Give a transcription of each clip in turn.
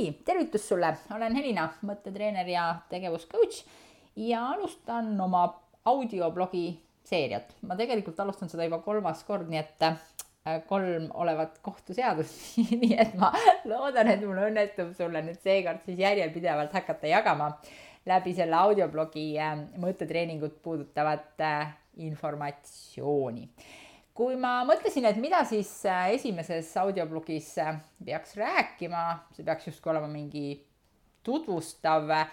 nii, tervitus sulle, olen Helina, mõttetreener ja tegevuscoach ja alustan oma audioblogi seeriat. ma tegelikult alustan seda juba kolmas kord, nii et äh, kolm olevat kohtuseadust. Nii et ma loodan, et mul õnnestub sulle nüüd seekord siis järjepidevalt hakata jagama läbi selle audioblogi äh, mõttetreeningut puudutavat äh, informatsiooni kui ma mõtlesin, et mida siis äh, esimeses audioblogis äh, peaks rääkima, see peaks justkui olema mingi tutvustav äh,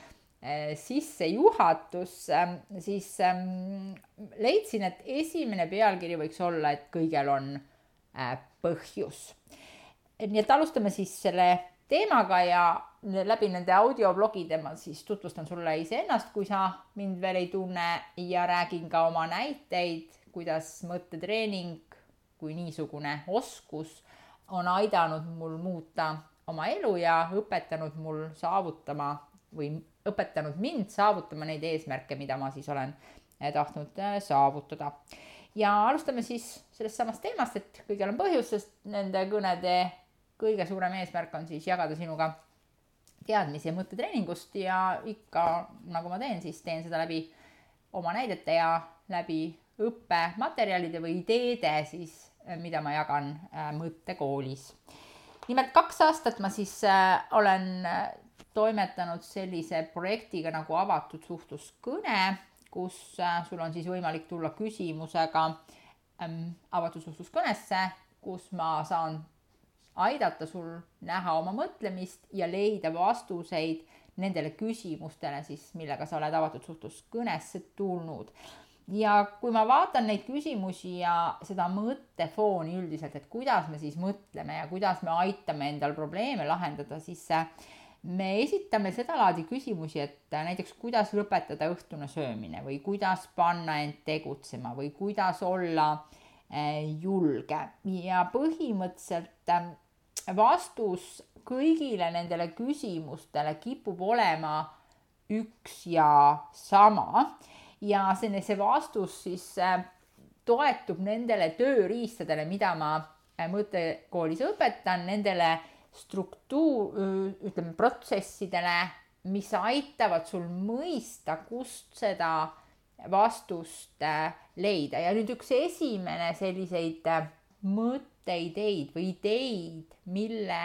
sissejuhatus, ähm, siis ähm, leidsin, et esimene pealkiri võiks olla, et kõigel on põhjus. nii et alustame siis selle teemaga ja läbi nende audioblogide ma siis tutvustan sulle iseennast, kui sa mind veel ei tunne ja räägin ka oma näiteid kuidas mõttetreening kui niisugune oskus on aidanud mul muuta oma elu ja õpetanud mul saavutama või õpetanud mind saavutama neid eesmärke, mida ma siis olen eh, tahtnud eh, saavutada. ja alustame siis sellest samast teemast, et kõigil on põhjus, sest nende kõnede kõige suurem eesmärk on siis jagada sinuga teadmisi ja mõttetreeningust ja ikka nagu ma teen, siis teen seda läbi oma näidete ja läbi õppematerjalide või ideede siis, äh, mida ma jagan äh, mõttekoolis. nimelt kaks aastat ma siis äh, olen toimetanud sellise projektiga nagu avatud suhtluskõne, kus sul on siis võimalik tulla küsimusega ähm, avatud suhtluskõnesse, kus ma saan aidata sul näha oma mõtlemist ja leida vastuseid nendele küsimustele siis, millega sa oled avatud suhtluskõnesse tulnud ja kui ma vaatan neid küsimusi ja seda mõttefooni üldiselt, et kuidas me siis mõtleme ja kuidas me aitame endal probleeme lahendada, siis äh, me esitame sedalaadi küsimusi, et äh, näiteks kuidas lõpetada õhtune söömine või kuidas panna end tegutsema või kuidas olla äh, julge. Ja põhimõtteliselt vastus kõigile nendele küsimustele kipub olema üks ja sama ja see, see vastus siis äh, toetub nendele tööriistadele, mida ma äh, mõttekoolis õpetan, nendele struktuur, ütleme protsessidele, mis aitavad sul mõista, kust seda vastust äh, leida. Ja nüüd üks esimene selliseid mõtteideid või ideid, mille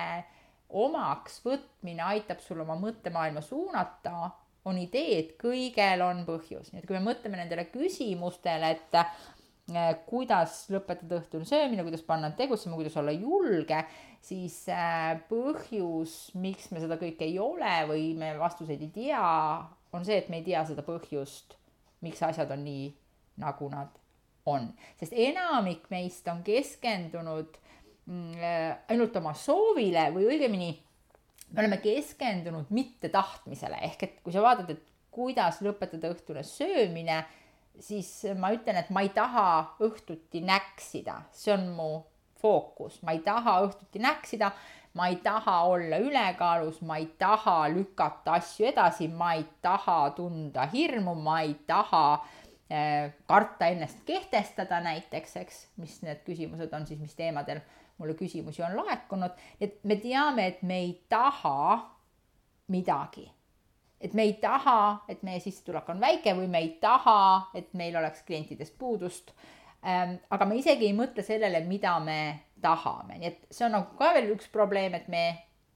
omaks võtmine aitab sul oma mõttemaailma suunata, on idee, et kõigel on põhjus, nii et kui me mõtleme nendele küsimustele, et äh, kuidas lõpetada õhtune söömine, kuidas panna tegutsema, kuidas olla julge, siis äh, põhjus, miks me seda kõike ei ole või me vastuseid ei tea, on see, et me ei tea seda põhjust, miks asjad on nii, nagu nad on, sest enamik meist on keskendunud mm, äh, ainult oma soovile või õigemini me oleme keskendunud mittetahtmisele. Ehk et kui sa vaatad, et kuidas lõpetada õhtune söömine, siis ma ütlen, et ma ei taha õhtuti näksida, see on mu fookus, ma ei taha õhtuti näksida, ma ei taha olla ülekaalus, ma ei taha lükata asju edasi, ma ei taha tunda hirmu, ma ei taha äh, karta ennast kehtestada näiteks, eks, mis need küsimused on siis, mis teemadel mulle küsimusi on laekunud, et me teame, et me ei taha midagi. et me ei taha, et meie sissetulek on väike või me ei taha, et meil oleks klientidest puudust ähm,. aga me isegi ei mõtle sellele, mida me tahame, nii et see on nagu ka veel üks probleem, et me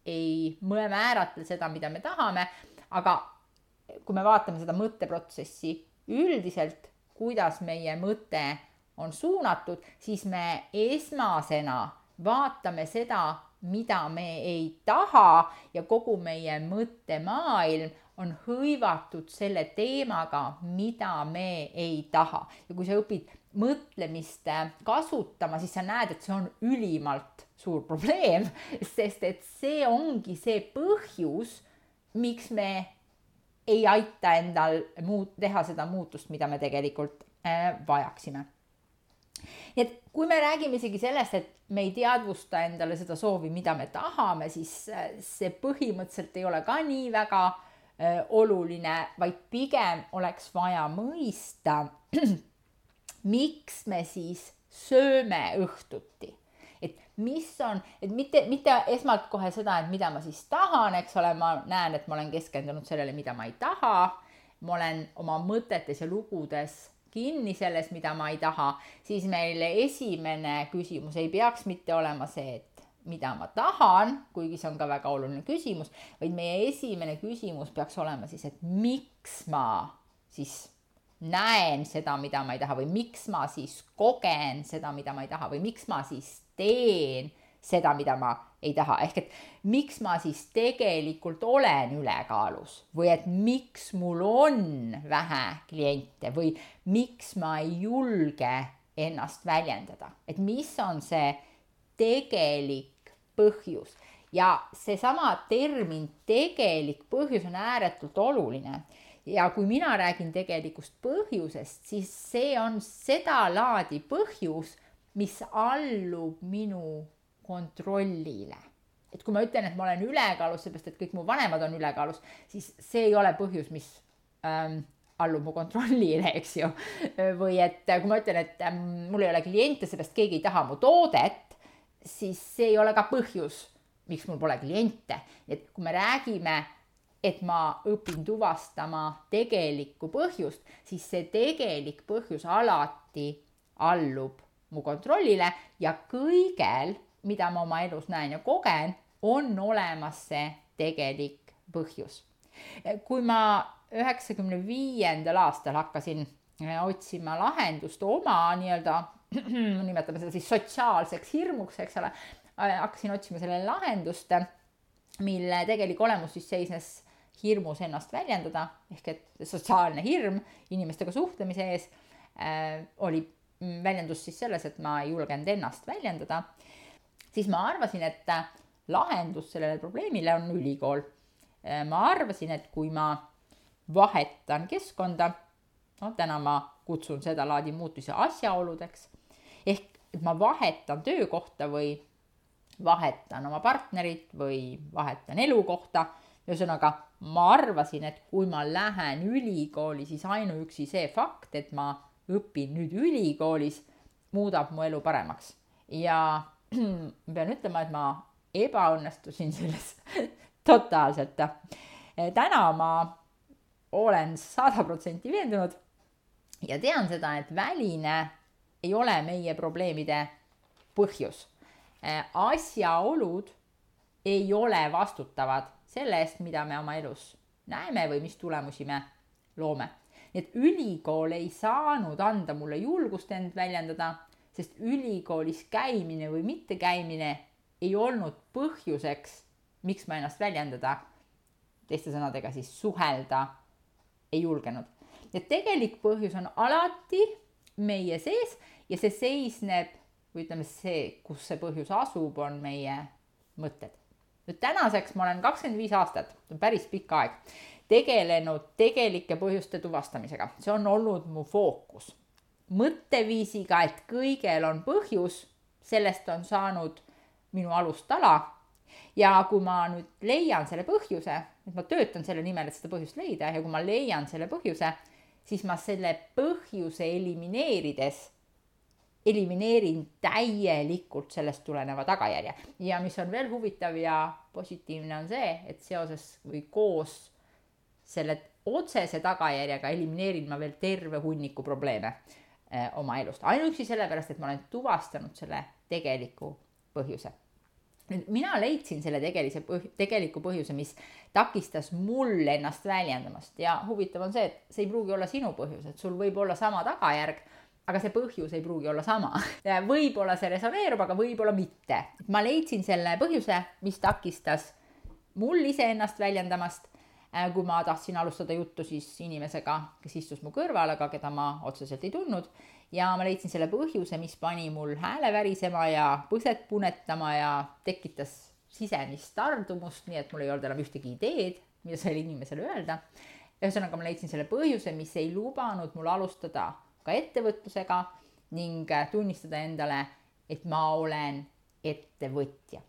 ei määratle seda, mida me tahame, aga kui me vaatame seda mõtteprotsessi üldiselt, kuidas meie mõte on suunatud, siis me esmasena vaatame seda, mida me ei taha ja kogu meie mõttemaailm on hõivatud selle teemaga, mida me ei taha. ja kui sa õpid mõtlemist kasutama, siis sa näed, et see on ülimalt suur probleem, sest et see ongi see põhjus, miks me ei aita endal muud, teha seda muutust, mida me tegelikult äh, vajaksime nii et kui me räägime isegi sellest, et me ei teadvusta endale seda soovi, mida me tahame, siis äh, see põhimõtteliselt ei ole ka nii väga äh, oluline, vaid pigem oleks vaja mõista, miks me siis sööme õhtuti. et mis on, et mitte, mitte esmalt kohe seda, et mida ma siis tahan, eks ole, ma näen, et ma olen keskendunud sellele, mida ma ei taha. ma olen oma mõtetes ja lugudes kinni selles, mida ma ei taha, siis meil esimene küsimus ei peaks mitte olema see, et mida ma tahan, kuigi see on ka väga oluline küsimus, vaid meie esimene küsimus peaks olema siis, et miks ma siis näen seda, mida ma ei taha või miks ma siis kogen seda, mida ma ei taha või miks ma siis teen seda, mida ma ei taha, ehk et miks ma siis tegelikult olen ülekaalus või et miks mul on vähe kliente või miks ma ei julge ennast väljendada, et mis on see tegelik põhjus? Ja seesama termin tegelik põhjus on ääretult oluline. Ja kui mina räägin tegelikust põhjusest, siis see on sedalaadi põhjus, mis allub minu kontrollile. et kui ma ütlen, et ma olen ülekaalus, seepärast et kõik mu vanemad on ülekaalus, siis see ei ole põhjus, mis ähm, allub mu kontrollile, eks ju. või et kui ma ütlen, et ähm, mul ei ole kliente, seepärast keegi ei taha mu toodet, siis see ei ole ka põhjus, miks mul pole kliente. et kui me räägime, et ma õpin tuvastama tegelikku põhjust, siis see tegelik põhjus alati allub mu kontrollile ja kõigel mida ma oma elus näen ja kogen, on olemas see tegelik põhjus. kui ma üheksakümne viiendal aastal hakkasin äh, otsima lahendust oma nii-öelda, nimetame seda siis sotsiaalseks hirmuks, eks ole, äh, hakkasin otsima sellele lahendust, mille tegelik olemus siis seisnes hirmus ennast väljendada, ehk et sotsiaalne hirm inimestega suhtlemise ees äh, oli väljendus siis selles, et ma ei julgenud ennast väljendada siis ma arvasin, et äh, lahendus sellele probleemile on ülikool. Äh, ma arvasin, et kui ma vahetan keskkonda, no täna ma kutsun sedalaadi muutusi asjaoludeks, ehk et ma vahetan töökohta või vahetan oma partnerit või vahetan elukohta. ühesõnaga, ma arvasin, et kui ma lähen ülikooli, siis ainuüksi see fakt, et ma õpin nüüd ülikoolis, muudab mu elu paremaks ja ma pean ütlema, et ma ebaõnnestusin selles totaalselt. täna ma olen sada protsenti veendunud ja tean seda, et väline ei ole meie probleemide põhjus. asjaolud ei ole vastutavad selle eest, mida me oma elus näeme või mis tulemusi me loome. nii et ülikool ei saanud anda mulle julgust end väljendada sest ülikoolis käimine või mittekäimine ei olnud põhjuseks, miks ma ennast väljendada, teiste sõnadega siis suhelda ei julgenud. ja tegelik põhjus on alati meie sees ja see seisneb või ütleme, see, kus see põhjus asub, on meie mõtted. nüüd tänaseks ma olen kakskümmend viis aastat, päris pikk aeg, tegelenud tegelike põhjuste tuvastamisega, see on olnud mu fookus mõtteviisiga, et kõigel on põhjus, sellest on saanud minu alustala. ja kui ma nüüd leian selle põhjuse, et ma töötan selle nimel, et seda põhjust leida ja kui ma leian selle põhjuse, siis ma selle põhjuse elimineerides elimineerin täielikult sellest tuleneva tagajärje. ja mis on veel huvitav ja positiivne, on see, et seoses või koos selle otsese tagajärjega elimineerin ma veel terve hunniku probleeme oma elust, ainuüksi sellepärast, et ma olen tuvastanud selle tegeliku põhjuse. nüüd mina leidsin selle tegelise põh-, tegeliku põhjuse, mis takistas mul ennast väljendamast ja huvitav on see, et see ei pruugi olla sinu põhjus, et sul võib olla sama tagajärg, aga see põhjus ei pruugi olla sama. võib-olla see resoneerub, aga võib-olla mitte. ma leidsin selle põhjuse, mis takistas mul iseennast väljendamast Äh, kui ma tahtsin alustada juttu siis inimesega, kes istus mu kõrval, aga keda ma otseselt ei tundnud ja ma leidsin selle põhjuse, mis pani mul hääle värisema ja põset punetama ja tekitas sisemist tardumust, nii et mul ei olnud enam ühtegi ideed, mida sellele inimesele öelda. ühesõnaga, ma leidsin selle põhjuse, mis ei lubanud mul alustada ka ettevõtlusega ning tunnistada endale, et ma olen ettevõtja.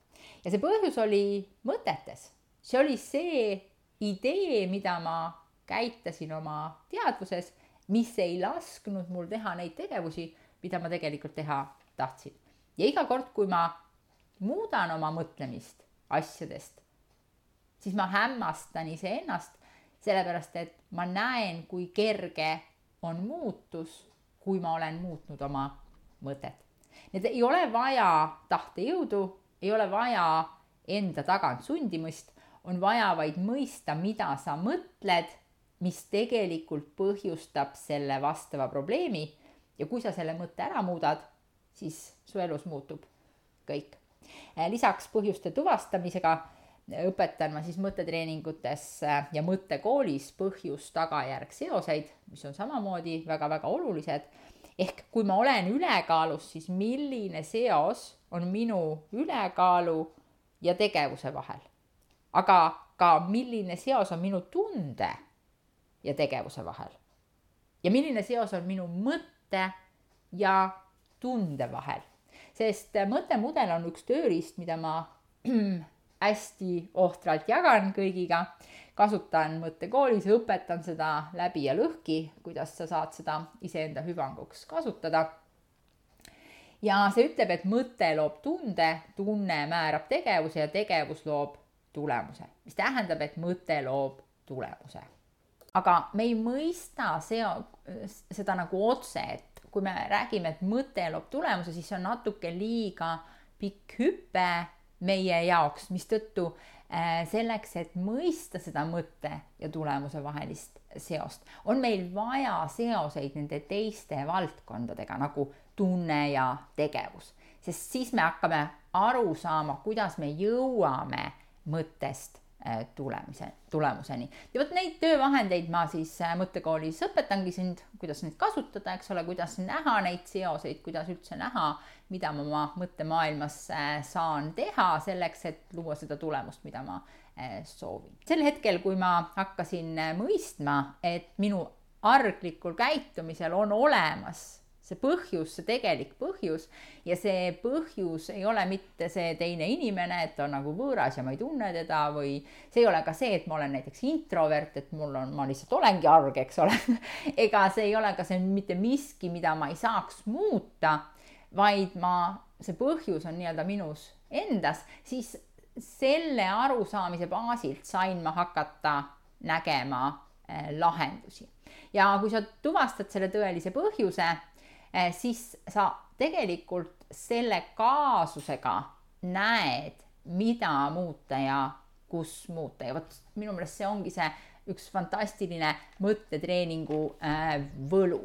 ja see põhjus oli mõtetes, see oli see idee, mida ma käitasin oma teadvuses, mis ei lasknud mul teha neid tegevusi, mida ma tegelikult teha tahtsin. ja iga kord, kui ma muudan oma mõtlemist asjadest, siis ma hämmastan iseennast, sellepärast et ma näen, kui kerge on muutus, kui ma olen muutnud oma mõtet. nii et ei ole vaja tahtejõudu, ei ole vaja enda tagant sundimist, on vaja vaid mõista, mida sa mõtled, mis tegelikult põhjustab selle vastava probleemi ja kui sa selle mõtte ära muudad, siis su elus muutub kõik. lisaks põhjuste tuvastamisega õpetan ma siis mõttetreeningutes ja mõttekoolis põhjus-tagajärg seoseid, mis on samamoodi väga-väga olulised. ehk kui ma olen ülekaalus, siis milline seos on minu ülekaalu ja tegevuse vahel. Aga ka milline seos on minu tunde ja tegevuse vahel. ja milline seos on minu mõtte ja tunde vahel. sest mõttemudel on üks tööriist, mida ma hästi ohtralt jagan kõigiga, kasutan mõttekoolis, õpetan seda läbi ja lõhki, kuidas sa saad seda iseenda hüvanguks kasutada. ja see ütleb, et mõte loob tunde, tunne määrab tegevuse ja tegevus loob tulemuse, mis tähendab, et mõte loob tulemuse. aga me ei mõista seo-, seda nagu otse, et kui me räägime, et mõte loob tulemuse, siis see on natuke liiga pikk hüpe meie jaoks, mistõttu äh, selleks, et mõista seda mõtte ja tulemuse vahelist seost, on meil vaja seoseid nende teiste valdkondadega nagu tunne ja tegevus, sest siis me hakkame aru saama, kuidas me jõuame mõttest Äh, tulemise, tulemuseni. ja vot neid töövahendeid ma siis äh, mõttekoolis õpetangi sind, kuidas neid kasutada, eks ole, kuidas näha neid seoseid, kuidas üldse näha, mida ma oma mõttemaailmas äh, saan teha selleks, et luua seda tulemust, mida ma soovin. sel hetkel, kui ma hakkasin mõistma, et minu arglikul käitumisel on olemas see põhjus, see tegelik põhjus ja see põhjus ei ole mitte see teine inimene, et ta on nagu võõras ja ma ei tunne teda või see ei ole ka see, et ma olen näiteks introvert, et mul on, ma lihtsalt olengi arg, eks ole ega see ei ole ka see mitte miski, mida ma ei saaks muuta, vaid ma, see põhjus on nii-öelda minus endas, siis selle arusaamise baasilt sain ma hakata nägema eh, lahendusi. ja kui sa tuvastad selle tõelise põhjuse, siis sa tegelikult selle kaasusega näed, mida muuta ja kus muuta ja vot minu meelest see ongi see üks fantastiline mõttetreeningu äh, võlu.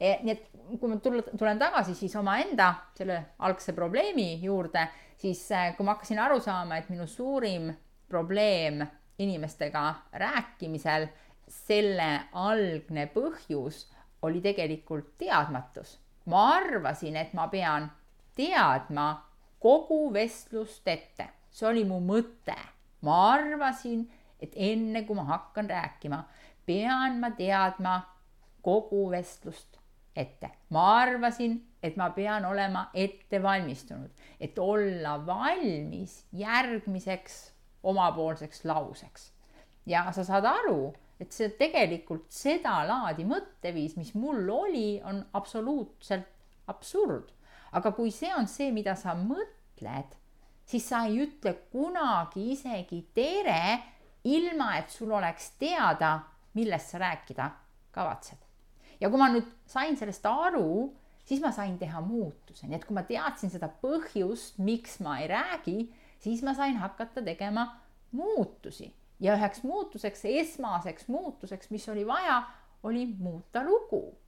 Nii et kui ma tulen, tulen tagasi siis omaenda selle algse probleemi juurde, siis äh, kui ma hakkasin aru saama, et minu suurim probleem inimestega rääkimisel, selle algne põhjus oli tegelikult teadmatus. Ma arvasin, et ma pean teadma kogu vestlust ette, see oli mu mõte. ma arvasin, et enne kui ma hakkan rääkima, pean ma teadma kogu vestlust ette. ma arvasin, et ma pean olema ette valmistunud, et olla valmis järgmiseks omapoolseks lauseks. ja sa saad aru, et see tegelikult sedalaadi mõtteviis, mis mul oli, on absoluutselt absurd. aga kui see on see, mida sa mõtled, siis sa ei ütle kunagi isegi tere, ilma et sul oleks teada, millest sa rääkida kavatsed. ja kui ma nüüd sain sellest aru, siis ma sain teha muutuse, nii et kui ma teadsin seda põhjust, miks ma ei räägi, siis ma sain hakata tegema muutusi ja üheks muutuseks, esmaseks muutuseks, mis oli vaja, oli muuta lugu.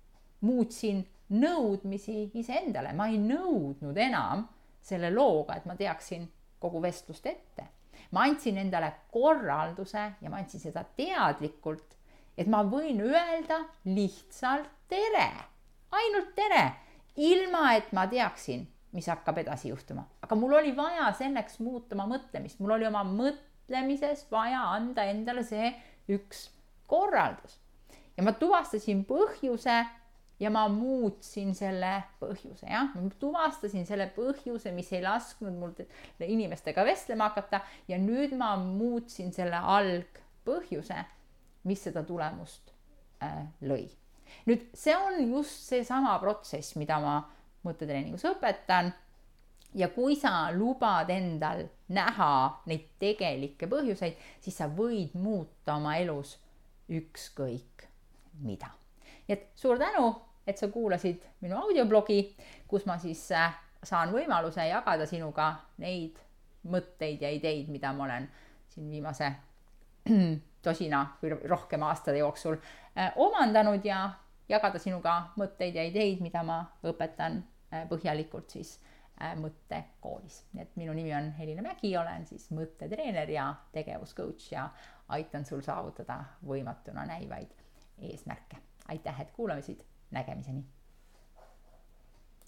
muutsin nõudmisi iseendale, ma ei nõudnud enam selle looga, et ma teaksin kogu vestlust ette. ma andsin endale korralduse ja ma andsin seda teadlikult, et ma võin öelda lihtsalt tere, ainult tere, ilma et ma teaksin, mis hakkab edasi juhtuma. aga mul oli vaja selleks muuta oma mõtlemist, mul oli oma mõt-, mõtlemises vaja anda endale see üks korraldus. ja ma tuvastasin põhjuse ja ma muutsin selle põhjuse, jah, ma tuvastasin selle põhjuse, mis ei lasknud mul inimestega vestlema hakata ja nüüd ma muutsin selle algpõhjuse, mis seda tulemust äh, lõi. nüüd see on just seesama protsess, mida ma mõttetreeningus õpetan ja kui sa lubad endal näha neid tegelikke põhjuseid, siis sa võid muuta oma elus ükskõik mida. nii et suur tänu, et sa kuulasid minu audioblogi, kus ma siis äh, saan võimaluse jagada sinuga neid mõtteid ja ideid, mida ma olen siin viimase tosina või rohkem aastate jooksul äh, omandanud ja jagada sinuga mõtteid ja ideid, mida ma õpetan äh, põhjalikult siis mõttekoolis. nii et minu nimi on Helina Mägi, olen siis mõttetreener ja tegevuscoach ja aitan sul saavutada võimatuna näivaid eesmärke. aitäh, et kuulamisid nägemiseni